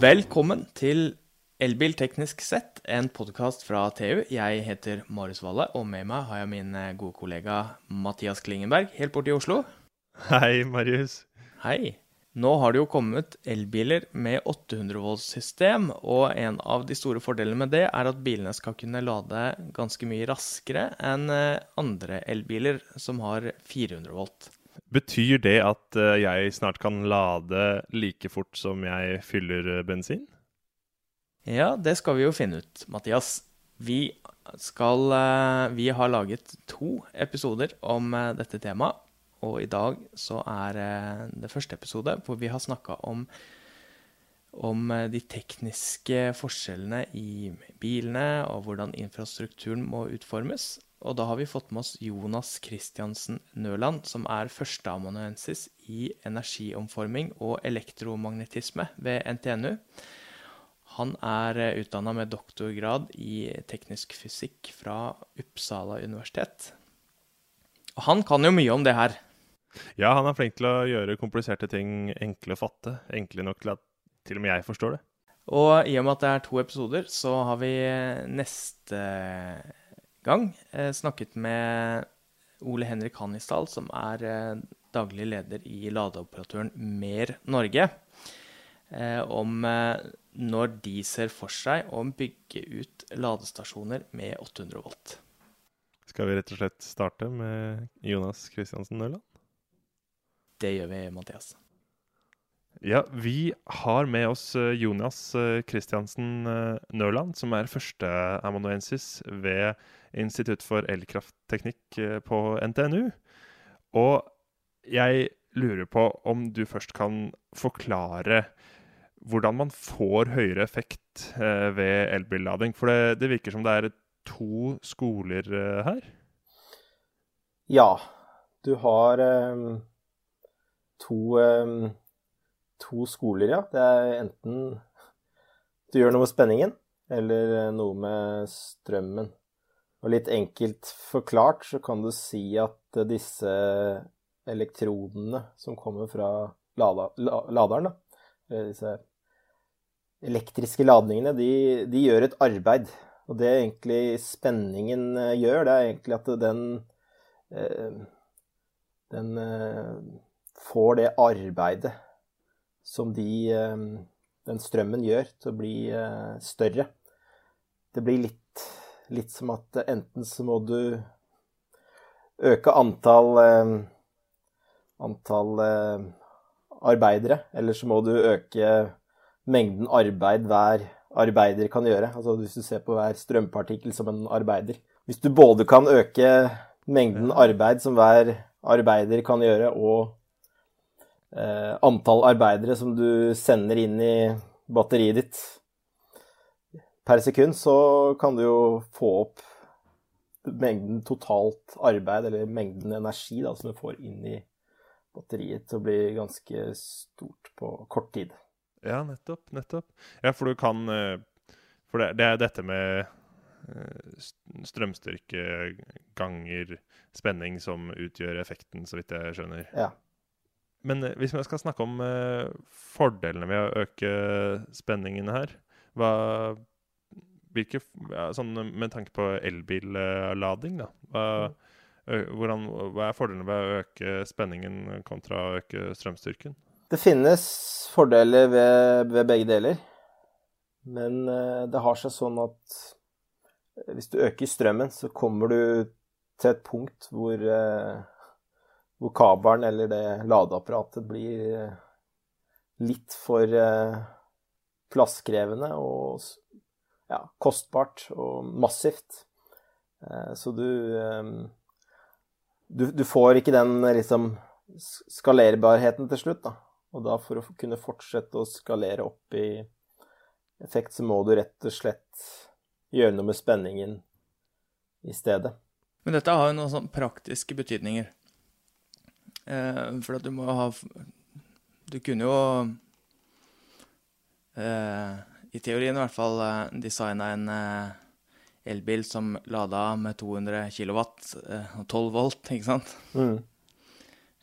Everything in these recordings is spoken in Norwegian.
Velkommen til Elbil teknisk sett, en podkast fra TU. Jeg heter Marius Valle, og med meg har jeg min eh, gode kollega Mathias Klingenberg, helt borte i Oslo. Hei, Marius. Hei. Nå har det jo kommet elbiler med 800 volts-system, og en av de store fordelene med det er at bilene skal kunne lade ganske mye raskere enn eh, andre elbiler som har 400 volt. Betyr det at eh, jeg snart kan lade like fort som jeg fyller eh, bensin? Ja, det skal vi jo finne ut, Mathias. Vi skal Vi har laget to episoder om dette temaet. Og i dag så er det første episode hvor vi har snakka om, om de tekniske forskjellene i bilene, og hvordan infrastrukturen må utformes. Og da har vi fått med oss Jonas Christiansen Nøland, som er førsteamanuensis i energiomforming og elektromagnetisme ved NTNU. Han er utdanna med doktorgrad i teknisk fysikk fra Uppsala universitet. Og han kan jo mye om det her. Ja, han er flink til å gjøre kompliserte ting enkle å fatte. Enkle nok til at til og med jeg forstår det. Og i og med at det er to episoder, så har vi neste gang eh, snakket med Ole Henrik Hannisdal, som er eh, daglig leder i ladeoperatøren Mer Norge, eh, om når de ser for seg å bygge ut ladestasjoner med 800 volt. Skal vi rett og slett starte med Jonas Kristiansen Nøland? Det gjør vi, Mathias. Ja, vi har med oss Jonas Kristiansen Nøland, som er førsteamanuensis ved Institutt for elkraftteknikk på NTNU. Og jeg lurer på om du først kan forklare hvordan man får høyere effekt ved elbillading. For det, det virker som det er to skoler her? Ja. Du har um to, um, to skoler, ja. Det er enten du gjør noe med spenningen, eller noe med strømmen. Og litt enkelt forklart så kan du si at disse elektrodene som kommer fra lada, laderen, da, disse elektriske ladningene, de, de, gjør et arbeid. Og det egentlig spenningen gjør, det er egentlig at den, den får det arbeidet som de, eh, den strømmen gjør, til å bli eh, større. Det blir litt, litt som at enten så må du øke antall, eh, antall arbeidere, eller så må du øke mengden arbeid hver arbeider kan gjøre. Altså hvis du ser på hver strømpartikkel som en arbeider. Hvis du både kan øke mengden arbeid som hver arbeider kan gjøre, og eh, antall arbeidere som du sender inn i batteriet ditt per sekund, så kan du jo få opp mengden totalt arbeid, eller mengden energi da, som du får inn i batteriet, til å bli ganske stort på kort tid. Ja, nettopp. Nettopp. Ja, for du kan eh, For det, det er dette med eh, strømstyrke ganger spenning som utgjør effekten, så vidt jeg skjønner. Ja. Men eh, hvis vi skal snakke om fordelene ved å øke spenningen her hva, hvilke, ja, sånn, Med tanke på elbillading, da. Hva, hvordan, hva er fordelene ved å øke spenningen kontra å øke strømstyrken? Det finnes fordeler ved, ved begge deler. Men det har seg sånn at hvis du øker strømmen, så kommer du til et punkt hvor hvor kabelen eller det ladeapparatet blir litt for plasskrevende og ja, kostbart og massivt. Eh, så du, du, du får ikke den liksom skalerbarheten til slutt, da. Og da for å kunne fortsette å skalere opp i effekt, så må du rett og slett gjøre noe med spenningen i stedet. Men dette har jo noen sånn praktiske betydninger. Eh, for at du må ha Du kunne jo eh, I teorien i hvert fall eh, designa en eh, elbil som lada med 200 kW og 12 volt, ikke sant? Mm.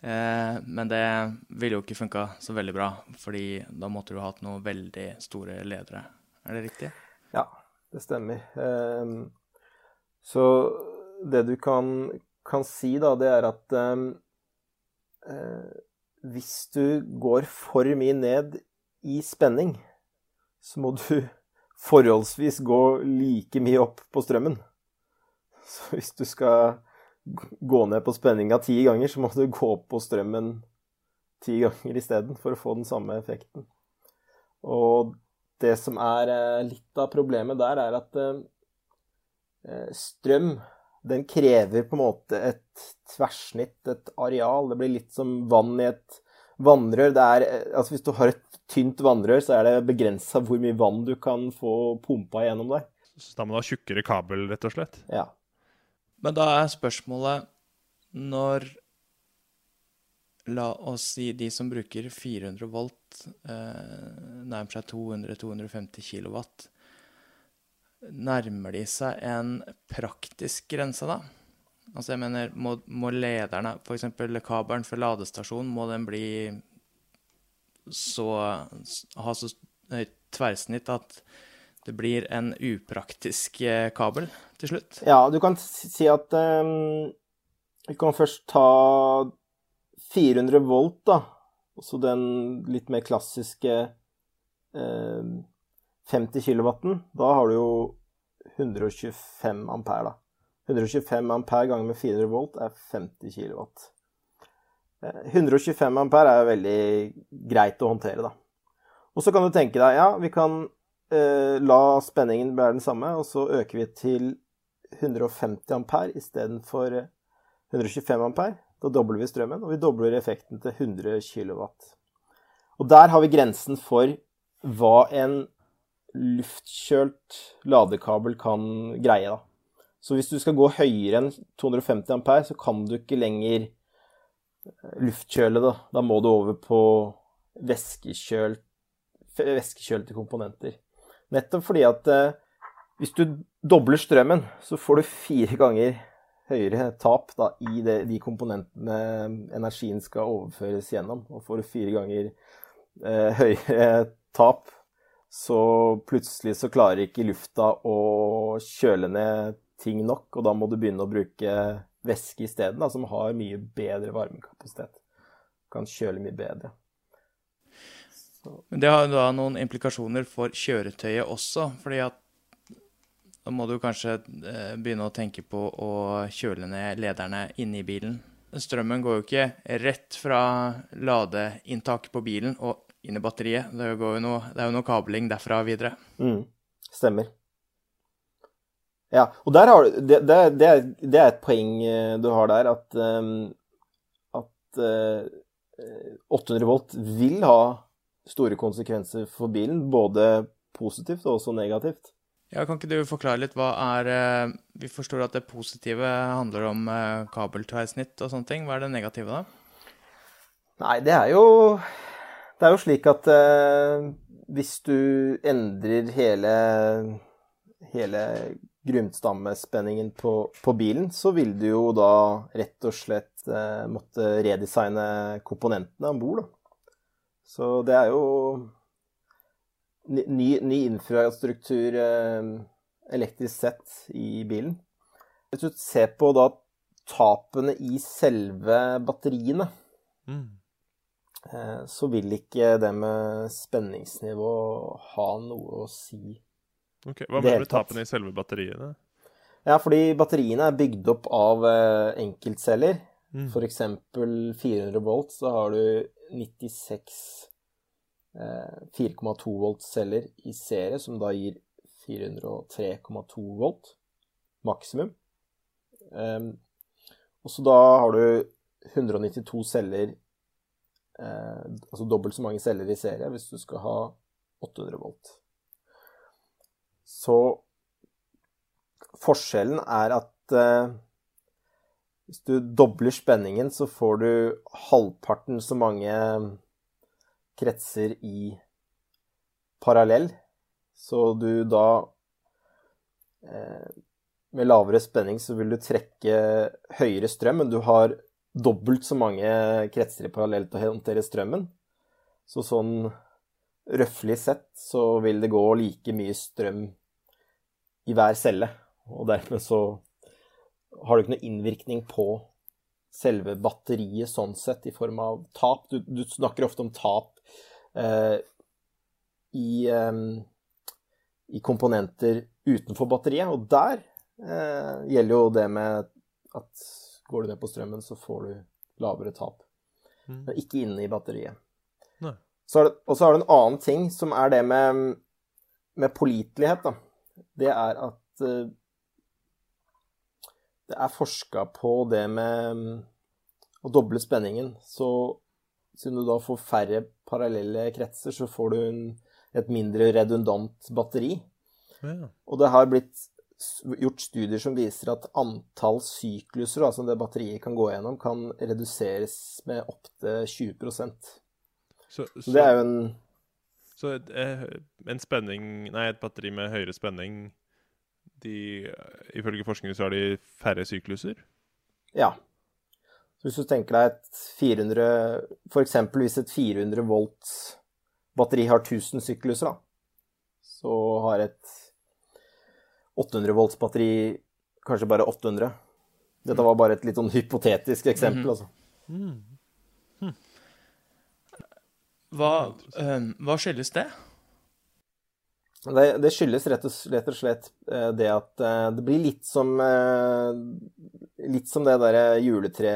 Eh, men det ville jo ikke funka så veldig bra, fordi da måtte du hatt noen veldig store ledere. Er det riktig? Ja, det stemmer. Eh, så det du kan, kan, si, da, det er at eh, eh hvis du går for mye ned i spenning, så må du forholdsvis gå like mye opp på strømmen. Så hvis du skal gå ned på spenninga ti ganger, så må du gå opp på strømmen ti ganger isteden for å få den samme effekten. Og det som er eh, litt av problemet der, er at eh, eh, strøm den krever på en måte et tverrsnitt, et areal. Det blir litt som vann i et vannrør. Er, altså hvis du har et tynt vannrør, så er det begrensa hvor mye vann du kan få pumpa gjennom der. Så da må du ha tjukkere kabel, rett og slett? Ja. Men da er spørsmålet når La oss si de som bruker 400 volt, eh, nærmer seg 200-250 kilowatt. Nærmer de seg en praktisk grense, da? Altså, jeg mener, må, må lederne, f.eks. kabelen for ladestasjon, må den bli så Ha så høyt tverrsnitt at det blir en upraktisk eh, kabel til slutt? Ja, du kan si at um, Vi kan først ta 400 volt, da. Og så den litt mer klassiske um, 50 kilowatten. Da har du jo 125 ampere, da. 125 ampere ganger med 400 volt er 50 kilowatt. 125 eh, ampere er jo veldig greit å håndtere, da. Og så kan du tenke deg, ja, vi kan eh, la spenningen være den samme, og så øker vi til 150 ampere istedenfor 125 ampere. Da dobler vi strømmen, og vi dobler effekten til 100 kW. Og der har vi grensen for hva en luftkjølt ladekabel kan greie, da. Så hvis du skal gå høyere enn 250 ampere, så kan du ikke lenger luftkjøle da. Da må du over på væskekjølt, væskekjølte komponenter. Nettopp fordi at eh, hvis du dobler strømmen, så får du fire ganger høyere tap da, i det, de komponentene energien skal overføres gjennom. Og får du fire ganger eh, høyere tap, så plutselig så klarer ikke lufta å kjøle ned ting nok, og da må du begynne å bruke væske isteden, som har mye bedre varmekapasitet. Kan kjøle mye bedre. Men det har da noen implikasjoner for kjøretøyet også, fordi at da må du kanskje eh, begynne å tenke på å kjøle ned lederne inne i bilen. Strømmen går jo ikke rett fra ladeinntaket på bilen og inn i batteriet. Det, jo noe, det er jo noe kabling derfra videre. Mm, stemmer. Ja, og der har det, det, det, er, det, er, et poeng eh, du har der, at, um, at uh, 800 volt vil ha store konsekvenser for bilen, både positivt og også negativt. Ja, Kan ikke du forklare litt hva er eh, Vi forstår at det positive handler om eh, kabeltverrsnitt og sånne ting. Hva er det negative, da? Nei, det er jo Det er jo slik at eh, hvis du endrer hele hele grunnstammespenningen på, på, bilen, så vil du jo da rett og slett eh, måtte redesigne komponentene om bord. Så det er jo ny, ny infrastruktur eh, elektrisk sett i bilen. Hvis du ser på da tapene i selve batteriene, mm. eh, så vil ikke det med spenningsnivå ha noe å si. Ok, Hva mener du tapene i selve batteriene? Ja, fordi batteriene er bygd opp av eh, enkeltceller. Mm. For eksempel 400 volt, så har du 96 4,2 eh, volt celler i serie, som da gir 403,2 volt maksimum. Og så da har du 192 celler, eh, altså dobbelt så mange celler i serie, hvis du skal ha 800 volt. Så forskjellen er at eh, hvis du dobler spenningen, så får du halvparten så mange kretser i parallell. Så du da eh, Med lavere spenning så vil du trekke høyere strøm, men du har dobbelt så mange kretser i parallell til å håndtere strømmen. Så sånn røftlig sett så vil det gå like mye strøm i hver celle. Og dermed så har du ikke noe innvirkning på selve batteriet sånn sett, i form av tap. Du, du snakker ofte om tap eh, i, eh, i, komponenter utenfor batteriet, og der eh, gjelder jo det med at går du ned på strømmen, så får du lavere tap. Mm. Men ikke inne i batteriet. Og så har du en annen ting, som er det med, med pålitelighet. Det er at uh, det er forska på det med å doble spenningen. Så siden du da får færre parallelle kretser, så får du en, et mindre redundant batteri. Ja. Og det har blitt gjort studier som viser at antall sykluser da, som det batteriet kan gå gjennom, kan reduseres med opptil 20 så, så, så det er jo en Så eh, en spenning Nei, et batteri med høyere spenning de, Ifølge forskere så har de færre sykluser? Ja. Så hvis du tenker deg et 400 F.eks. hvis et 400 volts batteri har 1000 sykluser, da, så har et 800 volts batteri kanskje bare 800. Dette var bare et litt sånn hypotetisk eksempel, mm -hmm. altså. Mm. Hva, øh, hva, skyldes det? det? det? skyldes rett og, og slett uh, det at uh, det blir litt som Litt som det derre juletre,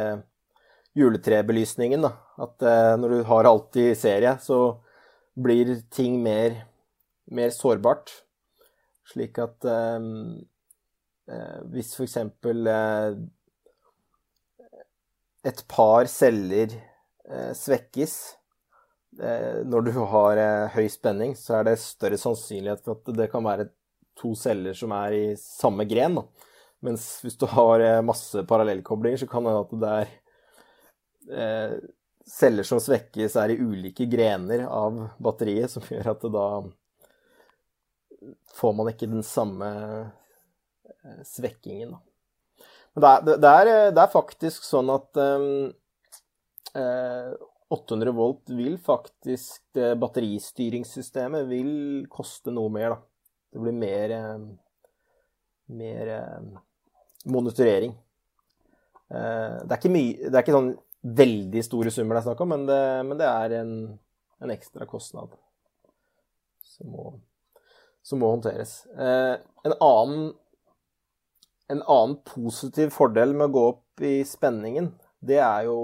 juletrebelysningen, da. At når du har alt i serie, så blir ting mer, mer sårbart. Slik at eh, hvis f.eks. Eh, et par celler eh, svekkes eh, når du har eh, høy spenning, så er det større sannsynlighet for at det kan være to celler som er i samme gren. Da. Mens hvis du har eh, masse parallellkoblinger, så kan det hende at det er celler som svekkes, er i ulike grener av batteriet, som gjør at da får man ikke den samme eh, svekkingen, da. Men det er, det, er, det er, faktisk sånn at eh, 800 volt vil faktisk Batteristyringssystemet vil koste noe mer, da. Det blir mer, eh, mer eh, monitorering. Eh, det er ikke mye Det er ikke sånn veldig store summer det er snakk om, men det, men det er en, en ekstra kostnad som må som må håndteres. En annen, en annen positiv fordel med å gå opp i spenningen, det er jo,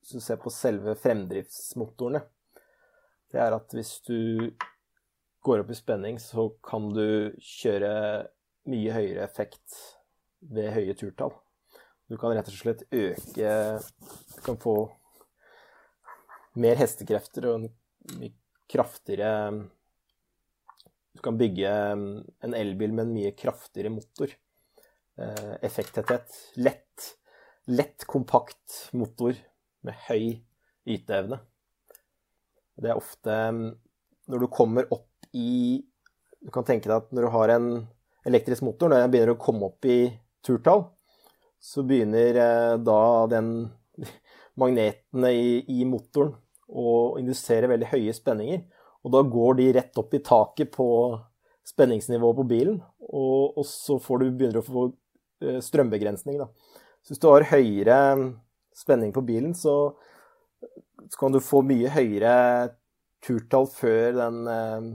hvis du ser på selve fremdriftsmotorene, det er at hvis du går opp i spenning, så kan du kjøre mye høyere effekt ved høye turtall. Du kan rett og slett øke Du kan få mer hestekrefter og en mye kraftigere du kan bygge en elbil med en mye kraftigere motor. Eh, effekttetthet. Lett, lett, kompakt motor med høy yteevne. Det er ofte mm, Når du kommer opp i Du kan tenke deg at når du har en elektrisk motor, når den begynner å komme opp i turtall, så begynner eh, da den magnetene i, i motoren å indusere veldig høye spenninger. Og da går de rett opp i taket på spenningsnivået på bilen, og, og så du, begynner du å få eh, strømbegrensning. Da. Så hvis du har høyere spenning på bilen, så, så kan du få mye høyere turtall før den, eh,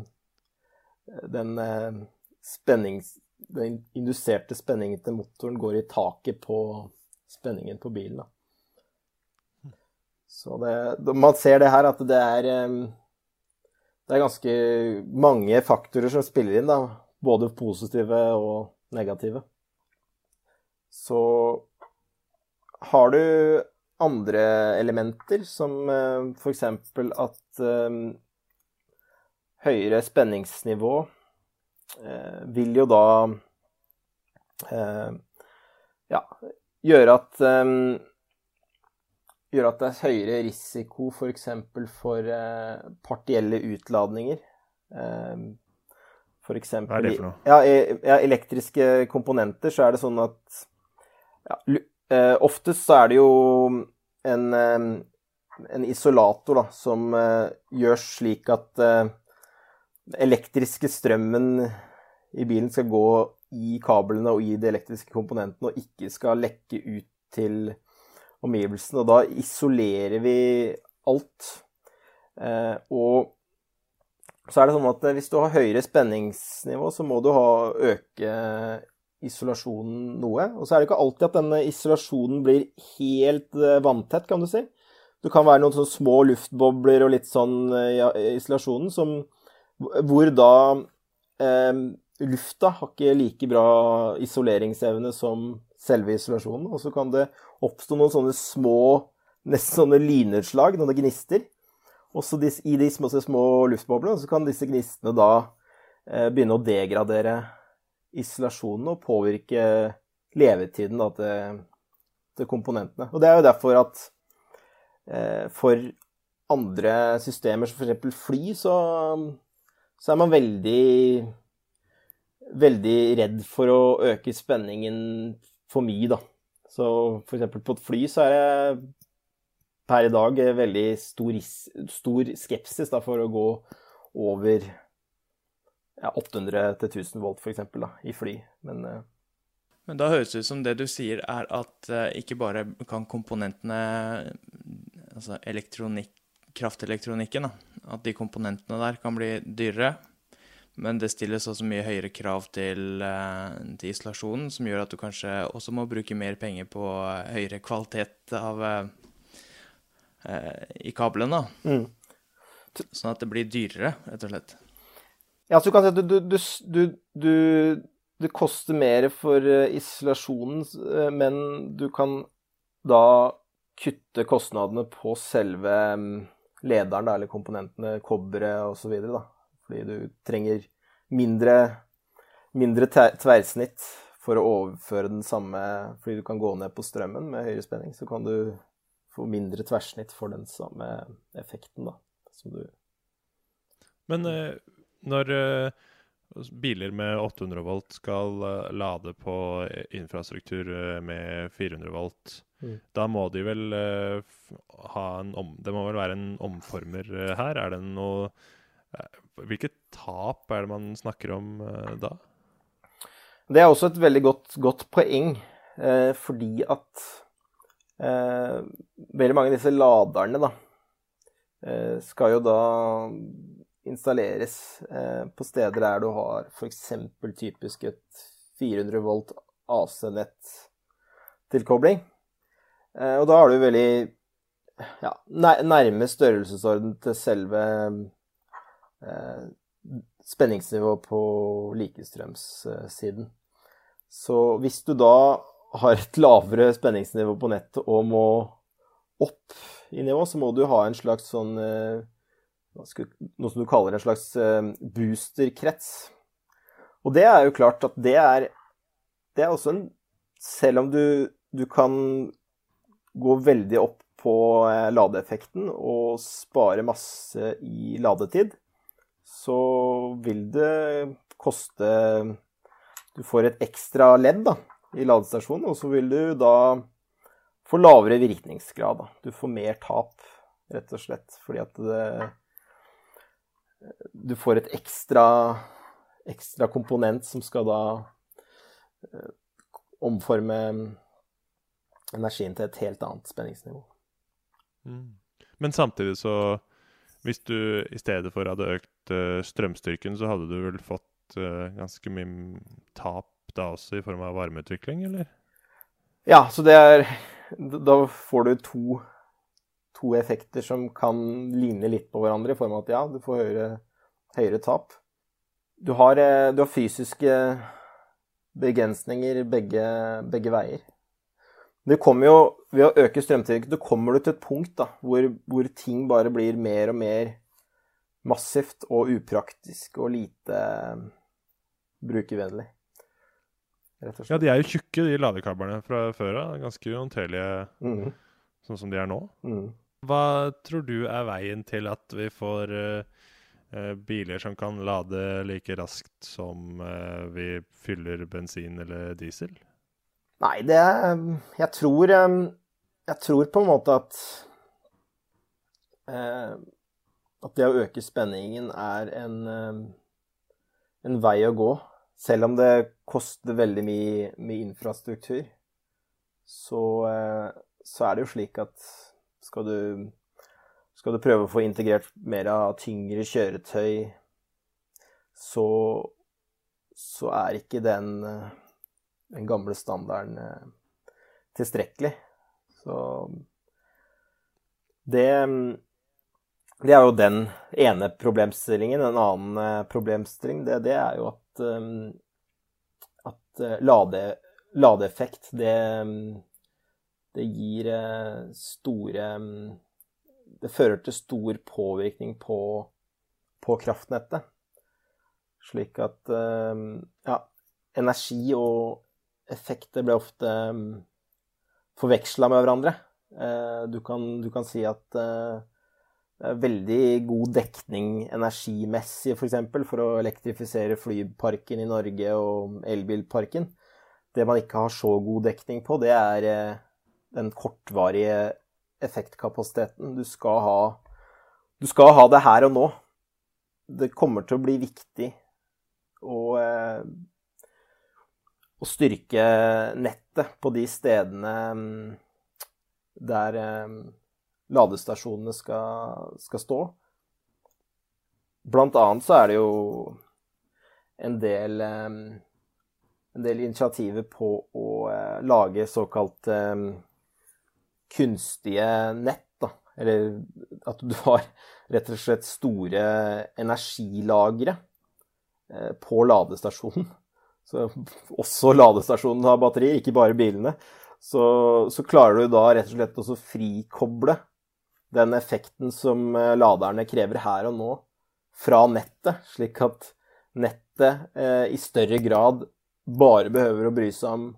den, eh, spennings, den induserte spenningen til motoren går i taket på spenningen på bilen. Da. Så det, man ser det her at det er det er ganske mange faktorer som spiller inn, da. Både positive og negative. Så har du andre elementer, som eh, f.eks. at um, høyere spenningsnivå uh, vil jo da ja, gjøre at um, gjør at det er høyere risiko f.eks. for, for eh, partielle utladninger. Eh, for eksempel, Hva er det for noe? Ja, i, ja, elektriske komponenter så er det sånn at ja, eh, Oftest så er det jo en, eh, en isolator da, som uh, gjør slik at uh, elektriske strømmen i bilen skal gå i kablene og i de elektriske komponentene, og ikke skal lekke ut til omgivelsene. Og da isolerer vi alt. Eh, og så er det sånn at hvis du har høyere spenningsnivå, så må du ha, øke isolasjonen noe. Og så er det ikke alltid at denne isolasjonen blir helt eh, vanntett, kan du si. Det kan være noen sånne små luftbobler og litt sånn i ja, isolasjonen som, hvor da eh, lufta har ikke like bra isoleringsevne som selve isolasjonen. Og så kan det oppstå noen sånne små, nesten sånne lynutslag, noen gnister. Også i de små, små luftboblene så kan disse gnistene da eh, begynne å degradere isolasjonen og påvirke levetiden da, til, til, komponentene. Og det er jo derfor at eh, for andre systemer, som f.eks. fly, så, så, er man veldig veldig redd for å øke spenningen for mye, da. Så f.eks. på et fly så er det per i dag veldig stor, stor skepsis da, for å gå over ja, 800 til 1000 volt, f.eks., i fly. Men, uh... Men da høres det ut som det du sier, er at uh, ikke bare kan komponentene Altså elektronikk, kraftelektronikken, da, at de komponentene der kan bli dyrere. Men det stilles også mye høyere krav til, uh, til isolasjonen, som gjør at du kanskje også må bruke mer penger på høyere kvalitet av i kablene. Mm. Sånn at det blir dyrere, rett og slett. Ja, så du kan si at du, du, du, Det koster mer for eh, isolasjonen, eh, men du kan da kutte kostnadene på selve mm, lederen, da, eller komponentene, kobberet osv. Fordi du trenger mindre, mindre tverrsnitt for å overføre den samme Fordi du kan gå ned på strømmen med høyere spenning, så kan du få mindre tverrsnitt for den samme effekten, da, som du Men eh, når uh, biler med 800 volt skal uh, lade på infrastruktur uh, med 400 volt, mm. da må de vel ha en om, Det må vel være en omformer her? Er det noe Hvilket tap er det man snakker om da? Det er også et veldig godt, godt poeng, fordi at veldig mange av disse laderne da, skal jo da installeres eh, på steder der du har f.eks. typisk et 400 volt AC-nett-tilkobling. Eh, og da har du veldig ja, nærme størrelsesorden til selve eh, spenningsnivået på likestrømssiden. Så hvis du da har et lavere spenningsnivå på nettet og må opp i nivå, så må du ha en slags sånn eh, noe som du kaller en slags eh, boosterkrets. Og det er jo klart at det er, det er også en Selv om du, du kan gå veldig opp på eh, ladeeffekten og spare masse i ladetid, så vil det koste Du får et ekstra ledd da, i ladestasjonen, og så vil du da få lavere virkningsgrad. Da. Du får mer tap, rett og slett, fordi at det du får et ekstra, ekstra komponent som skal da eh, omforme energien til et helt annet spenningsnivå. Mm. Men samtidig så Hvis du i stedet for hadde økt uh, strømstyrken, så hadde du vel fått uh, ganske mye tap da også, i form av varmeutvikling, eller? Ja, så det er Da får du to to effekter som kan ligne litt på hverandre, i form av at ja, du får høyere, høyere tap. Du har, eh, du har, fysiske begrensninger begge, begge veier. Det kommer jo, Ved å øke strømtillegget, så kommer du til et punkt da, hvor, hvor, ting bare blir mer og mer massivt og upraktisk og lite eh, brukervennlig. Ja, de er jo tjukke, de ladekablene fra før av. Ganske uhåndterlige mm. sånn som de er nå. Mm. Hva tror du er veien til at vi får uh, biler som kan lade like raskt som uh, vi fyller bensin eller diesel? Nei, det Jeg tror jeg tror på en måte at uh, At det å øke spenningen er en, en vei å gå. Selv om det koster veldig mye, med infrastruktur, så, så, er det jo slik at skal du, skal du prøve å få integrert mer av tyngre kjøretøy, så, så er ikke den, den gamle standarden tilstrekkelig. Så det, det er jo den ene problemstillingen. En annen eh, problemstilling det, det er jo at, eh, at eh, lade, ladeeffekt det, det gir store Det fører til stor påvirkning på, på kraftnettet. Slik at ja, energi og effekter blir ofte forveksla med hverandre. Eh, du kan, du kan, si at eh, det er veldig god dekning energimessig, f.eks. For, eksempel, for å elektrifisere flyparken i Norge og elbilparken. Det man ikke har så god dekning på, det er eh, den kortvarige effektkapasiteten. Du skal ha, du skal ha det her og nå. Det kommer til å bli viktig å å styrke nettet på de stedene mm, der mm, ladestasjonene skal, skal, stå. Blant annet så er det jo en del, mm, en del initiativer på å eh, lage såkalt kunstige nett. Da. Eller at du har rett og slett store energilagre eh, på ladestasjonen. Så også ladestasjonen har batterier, ikke bare bilene. Så, så, klarer du da rett og slett å frikoble den effekten som eh, laderne krever her og nå, fra nettet, slik at nettet eh, i større grad bare behøver å bry seg om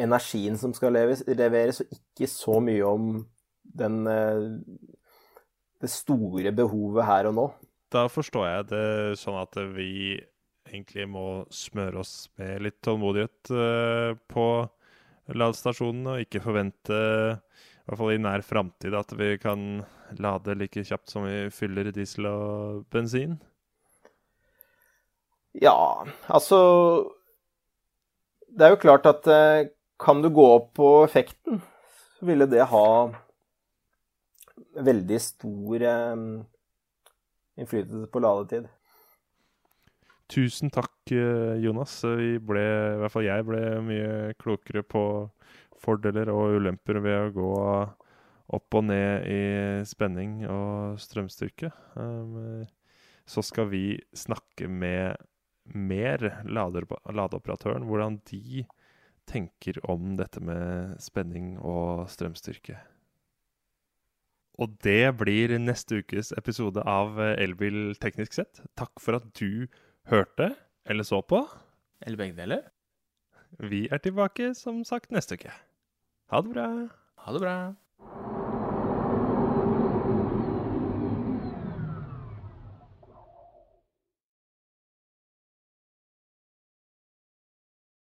energien som skal leves, leveres, og ikke så mye om den, eh, det store behovet her og nå. Da forstår jeg det sånn at vi egentlig må smøre oss med litt tålmodighet uh, på ladestasjonene, og ikke forvente, i hvert fall i nær framtid, at vi kan lade like kjapt som vi fyller diesel og bensin? Ja, altså Det er jo klart at uh, kan du gå opp på effekten, så ville det ha veldig stor um, innflytelse på ladetid. Tusen takk, eh, Jonas. Vi ble, i hvert fall jeg ble mye klokere på fordeler og ulemper ved å gå opp og ned i spenning og strømstyrke. Um, så skal vi snakke med mer ladeoperatøren, hvordan de tenker om dette med spenning og strømstyrke. Og det blir neste ukes episode av Elbil teknisk sett. Takk for at du hørte eller så på. Eller begge deler. Vi er tilbake som sagt neste uke. Ha det bra. Ha det bra.